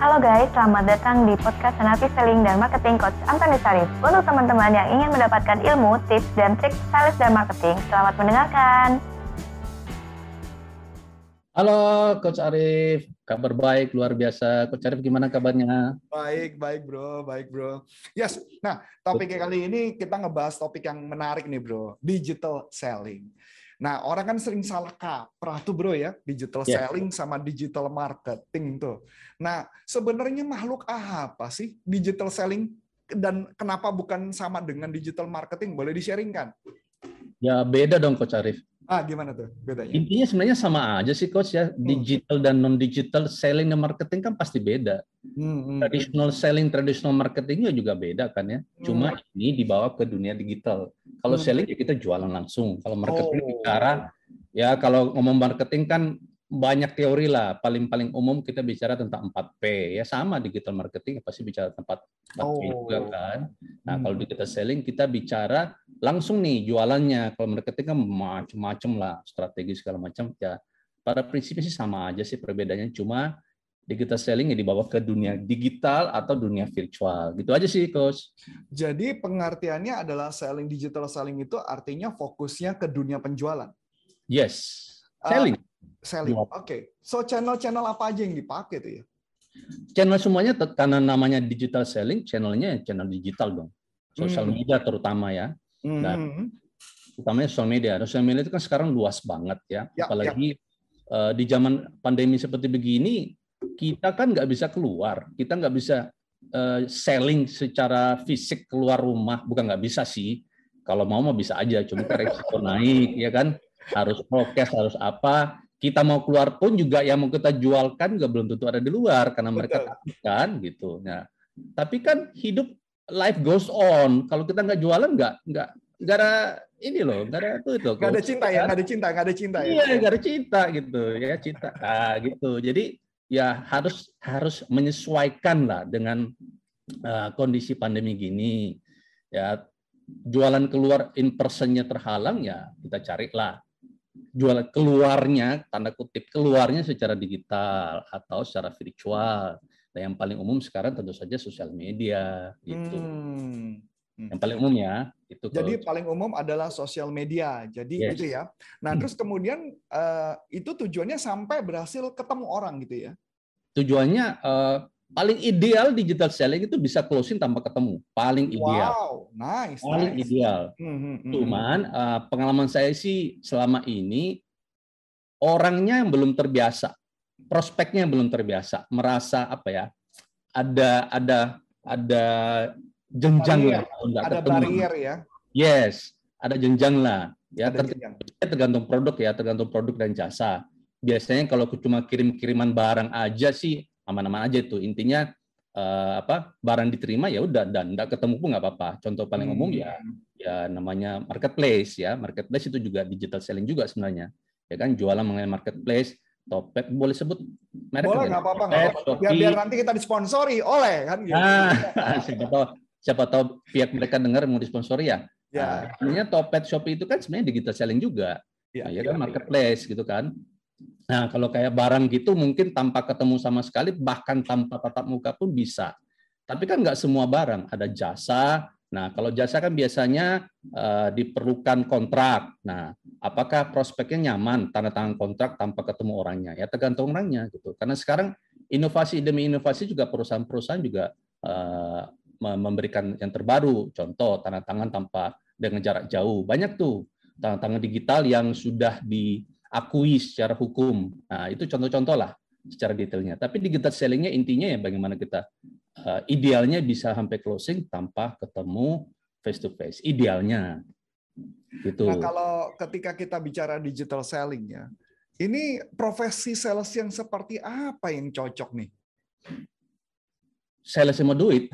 Halo guys, selamat datang di podcast Senapi Selling dan Marketing Coach Antoni Sarif. Untuk teman-teman yang ingin mendapatkan ilmu, tips, dan trik sales dan marketing, selamat mendengarkan. Halo Coach Arif, kabar baik luar biasa. Coach Arif gimana kabarnya? Baik, baik bro, baik bro. Yes, nah topik kali ini kita ngebahas topik yang menarik nih bro, digital selling. Nah, orang kan sering salah kaprah tuh bro ya, digital yeah. selling sama digital marketing tuh. Nah, sebenarnya makhluk apa sih digital selling dan kenapa bukan sama dengan digital marketing? Boleh di-sharingkan? Ya beda dong Coach Arif. Ah, gimana tuh bedanya? Intinya sebenarnya sama aja sih coach ya. Hmm. Digital dan non digital selling dan marketing kan pasti beda. Hmm, hmm. Traditional selling, traditional marketingnya juga beda kan ya. Hmm. Cuma ini dibawa ke dunia digital. Kalau hmm. selling ya kita jualan langsung. Kalau marketing oh. bicara ya kalau ngomong marketing kan banyak teori lah. Paling-paling umum kita bicara tentang 4P. Ya sama digital marketing pasti bicara tempat 4P oh. juga kan. Nah, hmm. kalau digital selling kita bicara langsung nih jualannya. Kalau marketing kan macam-macam lah, strategi segala macam. Ya pada prinsipnya sih sama aja sih perbedaannya. Cuma digital selling ya dibawa ke dunia digital atau dunia virtual. Gitu aja sih, Coach. Jadi pengertiannya adalah selling digital selling itu artinya fokusnya ke dunia penjualan. Yes. Selling. Uh, selling. Oke. Okay. So channel-channel apa aja yang dipakai tuh ya? Channel semuanya karena namanya digital selling, channelnya channel digital dong. Sosial hmm. media terutama ya. Hmm. Dan utamanya sosial media. Sosial media itu kan sekarang luas banget ya. ya Apalagi ya. Uh, di zaman pandemi seperti begini, kita kan nggak bisa keluar. Kita nggak bisa uh, selling secara fisik keluar rumah. Bukan nggak bisa sih. Kalau mau mah bisa aja. Cuma resiko naik ya kan. Harus prokes, harus apa kita mau keluar pun juga yang mau kita jualkan juga belum tentu ada di luar karena mereka takut kan gitu. Nah, tapi kan hidup life goes on. Kalau kita nggak jualan nggak nggak nggak ada ini loh, nggak ada itu itu. Nggak ada cinta ya, nggak ada cinta, nggak ada cinta ya. Iya, nggak ada cinta gitu ya cinta. Nah, gitu. Jadi ya harus harus menyesuaikan lah dengan uh, kondisi pandemi gini. Ya jualan keluar in personnya terhalang ya kita carilah jual keluarnya tanda kutip keluarnya secara digital atau secara virtual. Nah, yang paling umum sekarang tentu saja sosial media gitu. Hmm. Yang paling umum ya itu. Jadi paling umum adalah sosial media. Jadi yes. gitu ya. Nah, terus kemudian uh, itu tujuannya sampai berhasil ketemu orang gitu ya. Tujuannya uh, paling ideal digital selling itu bisa closing tanpa ketemu. Paling ideal. Wow nice paling nice. ideal. Hmm, hmm, hmm. cuman uh, pengalaman saya sih selama ini orangnya yang belum terbiasa. Prospeknya yang belum terbiasa. Merasa apa ya ada ada ada jenjang lah ada ketemu. barrier ya. Yes ada jenjang lah. Ya ada jenjang. tergantung produk ya tergantung produk dan jasa. Biasanya kalau cuma kirim kiriman barang aja sih aman-aman aja itu. Intinya uh, apa barang diterima ya udah dan tidak ketemu pun nggak apa-apa. Contoh paling hmm. umum ya ya namanya marketplace ya. Marketplace itu juga digital selling juga sebenarnya. Ya kan jualan mengenai marketplace Topet boleh sebut merek boleh nggak apa-apa nggak apa biar, biar nanti kita disponsori oleh kan gitu. Nah, siapa tahu siapa tahu pihak mereka dengar mau disponsori ya. Ya. Nah, Topet Shopee itu kan sebenarnya digital selling juga. Ya, nah, ya kan ya, marketplace ya. gitu kan Nah, kalau kayak barang gitu mungkin tanpa ketemu sama sekali, bahkan tanpa tatap muka pun bisa. Tapi kan nggak semua barang, ada jasa. Nah, kalau jasa kan biasanya uh, diperlukan kontrak. Nah, apakah prospeknya nyaman tanda tangan kontrak tanpa ketemu orangnya? Ya tergantung orangnya gitu. Karena sekarang inovasi demi inovasi juga perusahaan-perusahaan juga uh, memberikan yang terbaru. Contoh tanda tangan tanpa dengan jarak jauh. Banyak tuh tanda tangan digital yang sudah di akui secara hukum. Nah, itu contoh-contoh lah secara detailnya. Tapi digital sellingnya intinya ya bagaimana kita uh, idealnya bisa sampai closing tanpa ketemu face to face. Idealnya. Gitu. Nah, kalau ketika kita bicara digital selling ya, ini profesi sales yang seperti apa yang cocok nih? Sales yang mau duit.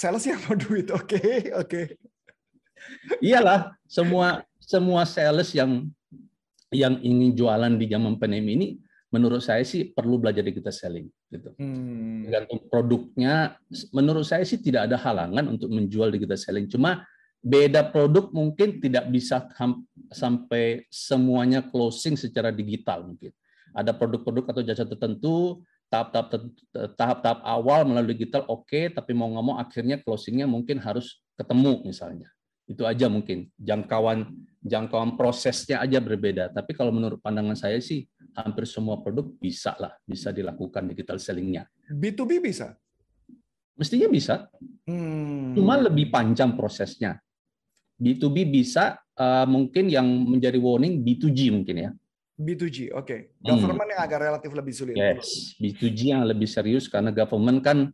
sales yang mau duit, oke, okay, oke. Okay. Iyalah, semua semua sales yang yang ingin jualan di zaman pandemi ini menurut saya sih perlu belajar digital selling gitu. Hmm. Tergantung produknya menurut saya sih tidak ada halangan untuk menjual digital selling. Cuma beda produk mungkin tidak bisa sampai semuanya closing secara digital mungkin. Ada produk-produk atau jasa tertentu tahap-tahap tahap-tahap awal melalui digital oke, okay, tapi mau ngomong akhirnya closingnya mungkin harus ketemu misalnya. Itu aja mungkin jangkauan jangkauan prosesnya aja berbeda. Tapi kalau menurut pandangan saya sih hampir semua produk bisa lah bisa dilakukan digital sellingnya. B2B bisa? Mestinya bisa. Hmm. Cuma lebih panjang prosesnya. B2B bisa uh, mungkin yang menjadi warning B2G mungkin ya. B2G, oke. Okay. Hmm. Government hmm. yang agak relatif lebih sulit. Yes, B2G yang lebih serius karena government kan,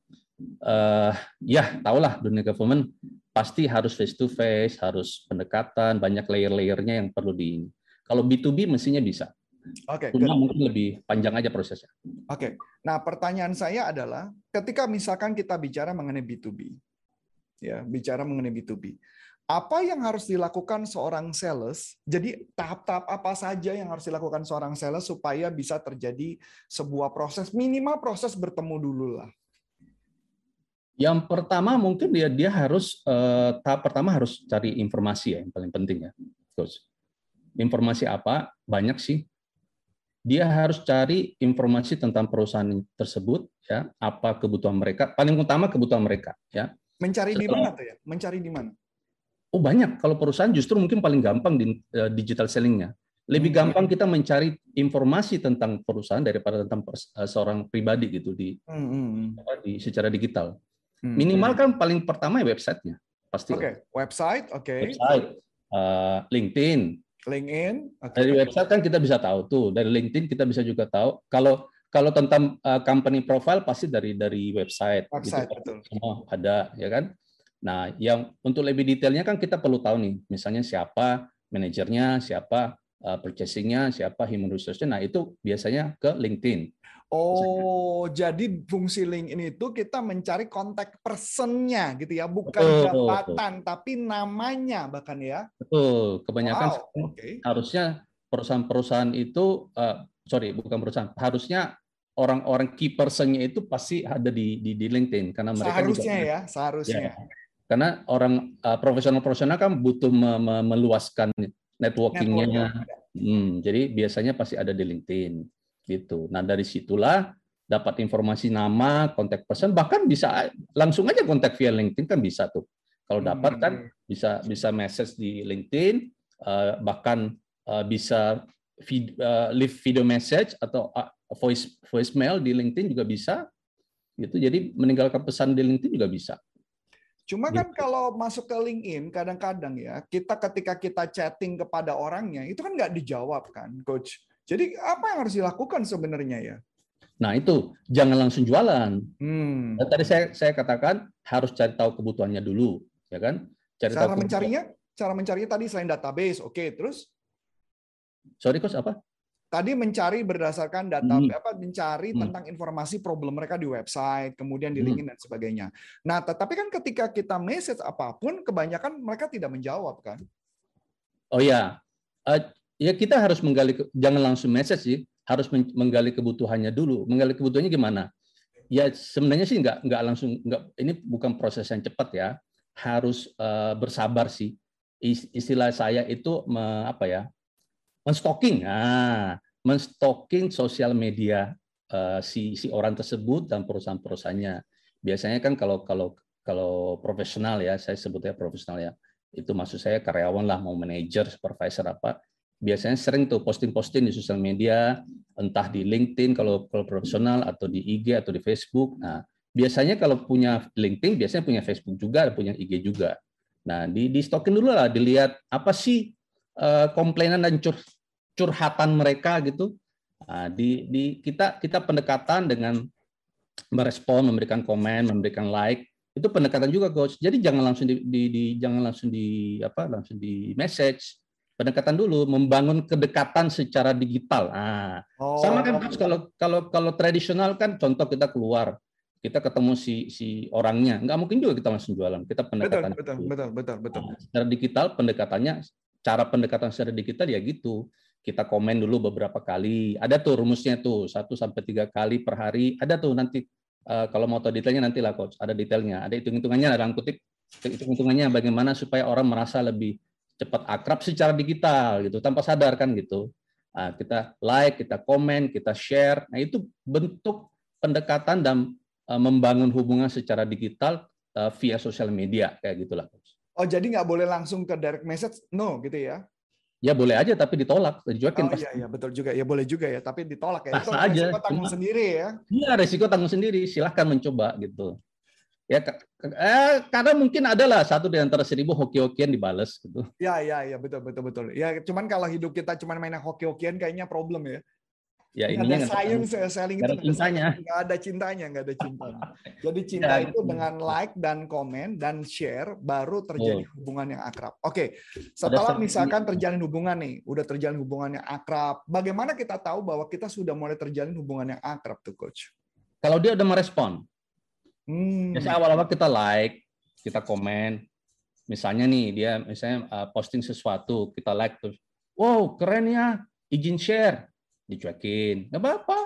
uh, ya tahulah dunia government pasti harus face to face, harus pendekatan, banyak layer-layernya yang perlu di. Kalau B2B mestinya bisa. Oke. Okay, Cuma mungkin lebih panjang aja prosesnya. Oke. Okay. Nah, pertanyaan saya adalah, ketika misalkan kita bicara mengenai B2B, ya bicara mengenai B2B, apa yang harus dilakukan seorang sales? Jadi tahap-tahap apa saja yang harus dilakukan seorang sales supaya bisa terjadi sebuah proses minimal proses bertemu dulu lah. Yang pertama mungkin dia dia harus eh, tahap pertama harus cari informasi ya yang paling penting ya. Terus informasi apa? Banyak sih. Dia harus cari informasi tentang perusahaan tersebut ya, apa kebutuhan mereka, paling utama kebutuhan mereka ya. Mencari Setelah, di mana tuh ya? Mencari di mana? Oh banyak. Kalau perusahaan justru mungkin paling gampang di uh, digital sellingnya. Lebih hmm. gampang kita mencari informasi tentang perusahaan daripada tentang uh, seorang pribadi gitu di, hmm. hmm, hmm. di secara digital. Minimal kan paling pertama ya websitenya pasti. Oke, okay. website, oke. Okay. Website, uh, LinkedIn. LinkedIn. Okay. Dari website kan kita bisa tahu tuh. Dari LinkedIn kita bisa juga tahu. Kalau kalau tentang uh, company profile pasti dari dari website. Gitu website gitu. betul. Semua ada, ya kan? Nah, yang untuk lebih detailnya kan kita perlu tahu nih, misalnya siapa manajernya, siapa purchasing-nya, siapa human resource-nya. Nah, itu biasanya ke LinkedIn. Oh, jadi fungsi LinkedIn itu kita mencari kontak person-nya gitu ya, bukan betul, jabatan betul. tapi namanya bahkan ya. Betul, kebanyakan wow, okay. harusnya perusahaan-perusahaan itu uh, sorry, bukan perusahaan, harusnya orang-orang key person-nya itu pasti ada di di, di LinkedIn karena mereka seharusnya juga, ya, seharusnya. Ya, karena orang uh, profesional-profesional kan butuh me me meluaskan networkingnya. Network. Hmm, jadi biasanya pasti ada di LinkedIn gitu. Nah dari situlah dapat informasi nama, kontak person, bahkan bisa langsung aja kontak via LinkedIn kan bisa tuh. Kalau dapat kan hmm. bisa bisa message di LinkedIn, uh, bahkan uh, bisa vid, uh, leave video message atau uh, voice voicemail di LinkedIn juga bisa. Gitu. Jadi meninggalkan pesan di LinkedIn juga bisa. Cuma kan gitu. kalau masuk ke LinkedIn kadang-kadang ya kita ketika kita chatting kepada orangnya itu kan nggak dijawab kan, coach. Jadi apa yang harus dilakukan sebenarnya ya? Nah itu jangan langsung jualan. Hmm. Tadi saya saya katakan harus cari tahu kebutuhannya dulu, ya kan? Cari cara tahu mencarinya, cara mencarinya tadi selain database, oke. Okay, terus? Sorry coach apa? Tadi mencari berdasarkan data hmm. apa mencari hmm. tentang informasi problem mereka di website, kemudian di hmm. LinkedIn dan sebagainya. Nah, tetapi kan ketika kita message apa pun kebanyakan mereka tidak menjawab kan? Oh ya. Uh, ya kita harus menggali jangan langsung message sih, harus menggali kebutuhannya dulu. Menggali kebutuhannya gimana? Ya sebenarnya sih nggak nggak langsung nggak ini bukan proses yang cepat ya. Harus uh, bersabar sih. Istilah saya itu me, apa ya? Menstoking, nah, menstoking sosial media uh, si si orang tersebut dan perusahaan-perusahaannya. Biasanya kan kalau kalau kalau profesional ya, saya sebutnya profesional ya, itu maksud saya karyawan lah, mau manajer, supervisor apa, biasanya sering tuh posting-posting di sosial media, entah di LinkedIn kalau kalau profesional atau di IG atau di Facebook. Nah, biasanya kalau punya LinkedIn, biasanya punya Facebook juga, punya IG juga. Nah, di di stalking dulu lah, dilihat apa sih komplainan dan cur, curhatan mereka gitu. Nah, di, di kita kita pendekatan dengan merespon, memberikan komen, memberikan like itu pendekatan juga coach. Jadi jangan langsung di, di, di jangan langsung di apa langsung di message pendekatan dulu membangun kedekatan secara digital. Nah, oh. sama kan coach kalau kalau kalau tradisional kan contoh kita keluar kita ketemu si si orangnya nggak mungkin juga kita langsung jualan kita pendekatan betul betul betul betul betul nah, secara digital pendekatannya cara pendekatan secara digital ya gitu kita komen dulu beberapa kali. Ada tuh rumusnya tuh, satu sampai tiga kali per hari. Ada tuh nanti uh, kalau mau tahu detailnya nanti lah coach, ada detailnya. Ada hitung-hitungannya dalam kutip hitung-hitungannya bagaimana supaya orang merasa lebih cepat akrab secara digital gitu, tanpa sadar kan gitu. Nah, kita like, kita komen, kita share. Nah, itu bentuk pendekatan dan uh, membangun hubungan secara digital uh, via sosial media kayak gitulah. Oh jadi nggak boleh langsung ke direct message, no gitu ya? Ya boleh aja tapi ditolak, dicuekin oh, pasti. Iya, iya betul juga. Ya boleh juga ya, tapi ditolak ya. Itu aja. Resiko tanggung Cuma, sendiri ya. Iya resiko tanggung sendiri. Silahkan mencoba gitu. Ya eh, karena mungkin adalah satu di antara seribu hoki-hokian dibales gitu. Ya ya ya betul betul betul. Ya cuman kalau hidup kita cuma main hoki-hokian kayaknya problem ya. Ya ini ada science ya, selling itu cintanya. nggak ada cintanya, nggak ada cintanya. Jadi cinta ya, itu gitu. dengan like dan komen dan share baru terjadi oh. hubungan yang akrab. Oke, setelah misalkan terjalin hubungan nih, udah terjalin hubungan yang akrab, bagaimana kita tahu bahwa kita sudah mulai terjalin hubungan yang akrab tuh coach? Kalau dia udah merespon, hmm. biasanya awal-awal kita like, kita komen, misalnya nih dia misalnya uh, posting sesuatu, kita like terus, wow keren ya, izin share dicuekin. Nggak apa-apa.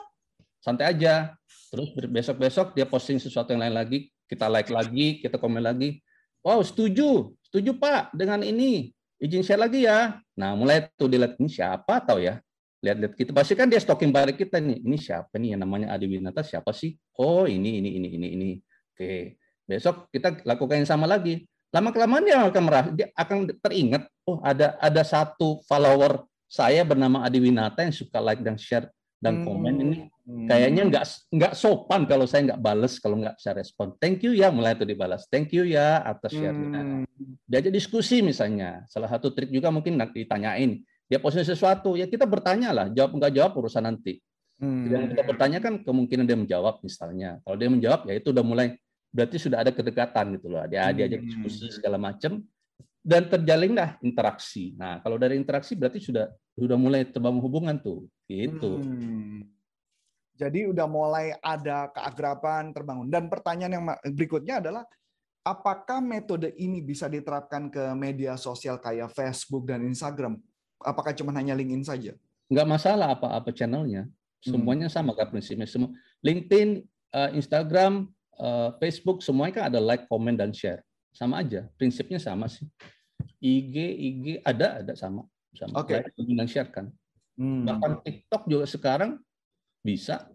Santai aja. Terus besok-besok dia posting sesuatu yang lain lagi. Kita like lagi kita komen lagi. Wow setuju. Setuju pak dengan ini. Izin share lagi ya. Nah mulai tuh dilihat ini siapa tahu ya? Lihat-lihat kita. Pasti kan dia stalking balik kita nih. Ini siapa nih yang namanya Adi Winata? Siapa sih? Oh ini ini ini ini ini. Oke. Besok kita lakukan yang sama lagi. Lama kelamaan dia akan merasa dia akan teringat oh ada ada satu follower saya bernama Adi Winata yang suka like dan share dan komen hmm. ini kayaknya nggak nggak sopan kalau saya nggak bales kalau nggak saya respon. Thank you ya mulai itu dibalas. Thank you ya atas share-nya. Hmm. Diajak diskusi misalnya. Salah satu trik juga mungkin ditanyain. Dia posisi sesuatu ya kita bertanya lah. Jawab nggak jawab urusan nanti. Hmm. Yang kita bertanya kan kemungkinan dia menjawab misalnya. Kalau dia menjawab ya itu udah mulai berarti sudah ada kedekatan gitu loh. Dia diajak hmm. diskusi segala macam dan terjalinlah interaksi. Nah, kalau dari interaksi berarti sudah sudah mulai terbangun hubungan tuh, gitu. Hmm. Jadi udah mulai ada keagraban terbangun. Dan pertanyaan yang berikutnya adalah apakah metode ini bisa diterapkan ke media sosial kayak Facebook dan Instagram? Apakah cuma hanya LinkedIn saja? Enggak masalah apa-apa channelnya. Hmm. Semuanya sama kan prinsipnya. Semua LinkedIn, eh, Instagram, eh, Facebook semuanya kan ada like, comment dan share. Sama aja, prinsipnya sama sih. IG IG ada ada sama sama okay. like share kan. Hmm. Bahkan TikTok juga sekarang bisa.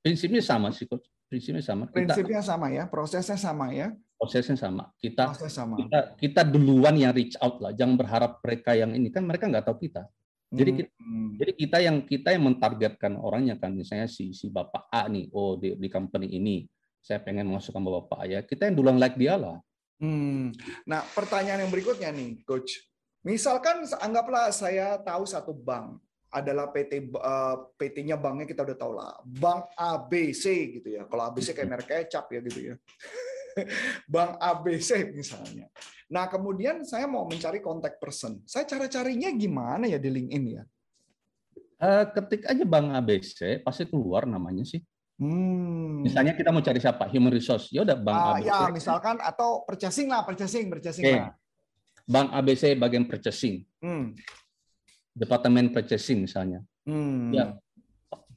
Prinsipnya sama sih coach. Prinsipnya sama. Prinsipnya sama ya, prosesnya sama ya. Prosesnya sama. Kita Proses sama. kita kita duluan yang reach out lah. Jangan berharap mereka yang ini kan mereka nggak tahu kita. Jadi kita, hmm. jadi kita yang kita yang mentargetkan orangnya kan misalnya si si bapak A nih, oh di, di company ini saya pengen masukkan bapak A ya kita yang duluan like dia lah. Hmm. Nah, pertanyaan yang berikutnya nih, Coach. Misalkan anggaplah saya tahu satu bank adalah PT uh, eh, PT-nya banknya kita udah tahu lah, Bank ABC gitu ya. Kalau ABC kayak merek kecap ya gitu ya. Bank ABC misalnya. Nah, kemudian saya mau mencari kontak person. Saya cara carinya gimana ya di LinkedIn ya? Uh, ketik aja Bank ABC, pasti keluar namanya sih. Hmm. Misalnya kita mau cari siapa? Human resource. Ya udah Bank uh, ABC. Ya, misalkan atau purchasing lah, purchasing, purchasing okay. lah. Bank ABC bagian purchasing. Hmm. Departemen purchasing misalnya. Hmm. Ya,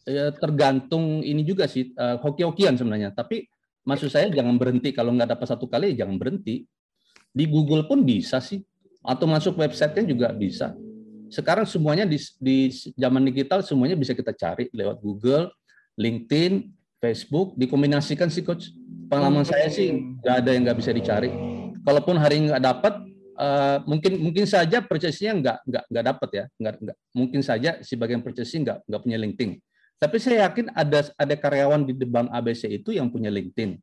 ya tergantung ini juga sih uh, hoki-hokian sebenarnya. Tapi maksud saya jangan berhenti kalau nggak dapat satu kali jangan berhenti. Di Google pun bisa sih. Atau masuk websitenya juga bisa. Sekarang semuanya di, di zaman digital semuanya bisa kita cari lewat Google LinkedIn, Facebook, dikombinasikan sih coach. Pengalaman saya sih nggak ada yang nggak bisa dicari. Kalaupun hari ini nggak dapat, uh, mungkin mungkin saja purchase-nya nggak nggak nggak dapat ya, nggak nggak mungkin saja si bagian purchasing nggak nggak punya LinkedIn. Tapi saya yakin ada ada karyawan di bank ABC itu yang punya LinkedIn.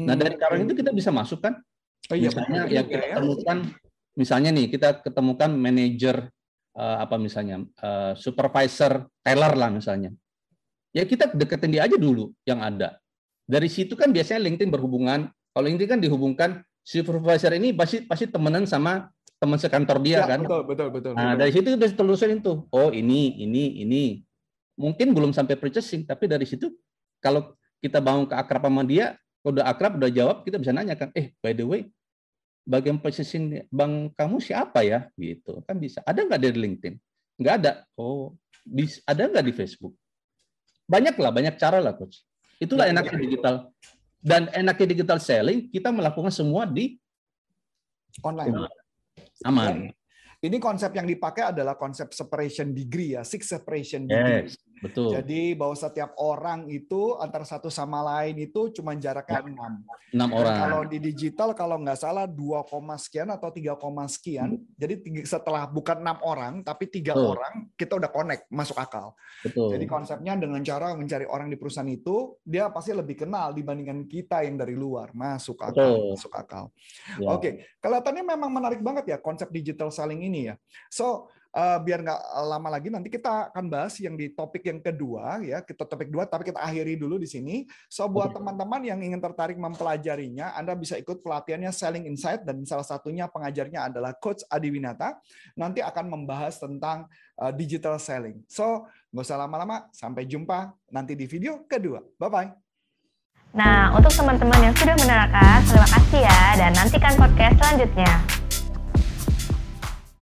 Nah dari karyawan itu kita bisa masuk kan? Oh, iya, misalnya ya kita ya. temukan, misalnya nih kita ketemukan manajer uh, apa misalnya uh, supervisor teller lah misalnya ya kita deketin dia aja dulu yang ada. Dari situ kan biasanya LinkedIn berhubungan. Kalau LinkedIn kan dihubungkan supervisor ini pasti pasti temenan sama teman sekantor dia ya, kan. Betul, betul, betul. Nah, betul. dari situ udah telusurin tuh. Oh, ini, ini, ini. Mungkin belum sampai purchasing, tapi dari situ kalau kita bangun ke akrab sama dia, udah akrab, udah jawab, kita bisa nanya kan, eh, by the way, bagian purchasing bank kamu siapa ya? Gitu. Kan bisa. Ada nggak dari LinkedIn? Nggak ada. Oh, ada nggak di Facebook? Banyak lah, banyak cara lah, coach. Itulah enaknya digital. Dan enaknya digital selling, kita melakukan semua di online. Aman. Ini konsep yang dipakai adalah konsep separation degree ya, six separation degree. Yes. Betul. Jadi bahwa setiap orang itu antara satu sama lain itu cuma jaraknya enam. Enam orang. Kalau di digital kalau nggak salah 2, sekian atau 3, sekian. Hmm. Jadi setelah bukan enam orang tapi tiga orang kita udah connect masuk akal. Betul. Jadi konsepnya dengan cara mencari orang di perusahaan itu dia pasti lebih kenal dibandingkan kita yang dari luar masuk akal. Betul. Masuk akal. Ya. Oke, kelihatannya memang menarik banget ya konsep digital selling ini ya. So uh, biar nggak lama lagi nanti kita akan bahas yang di topik yang kedua ya. Kita topik dua tapi kita akhiri dulu di sini. So buat teman-teman yang ingin tertarik mempelajarinya Anda bisa ikut pelatihannya Selling Insight dan salah satunya pengajarnya adalah Coach Adi Winata. Nanti akan membahas tentang uh, digital selling. So nggak usah lama-lama sampai jumpa nanti di video kedua. Bye bye Nah, untuk teman-teman yang sudah menerangkan, terima kasih ya, dan nantikan podcast selanjutnya.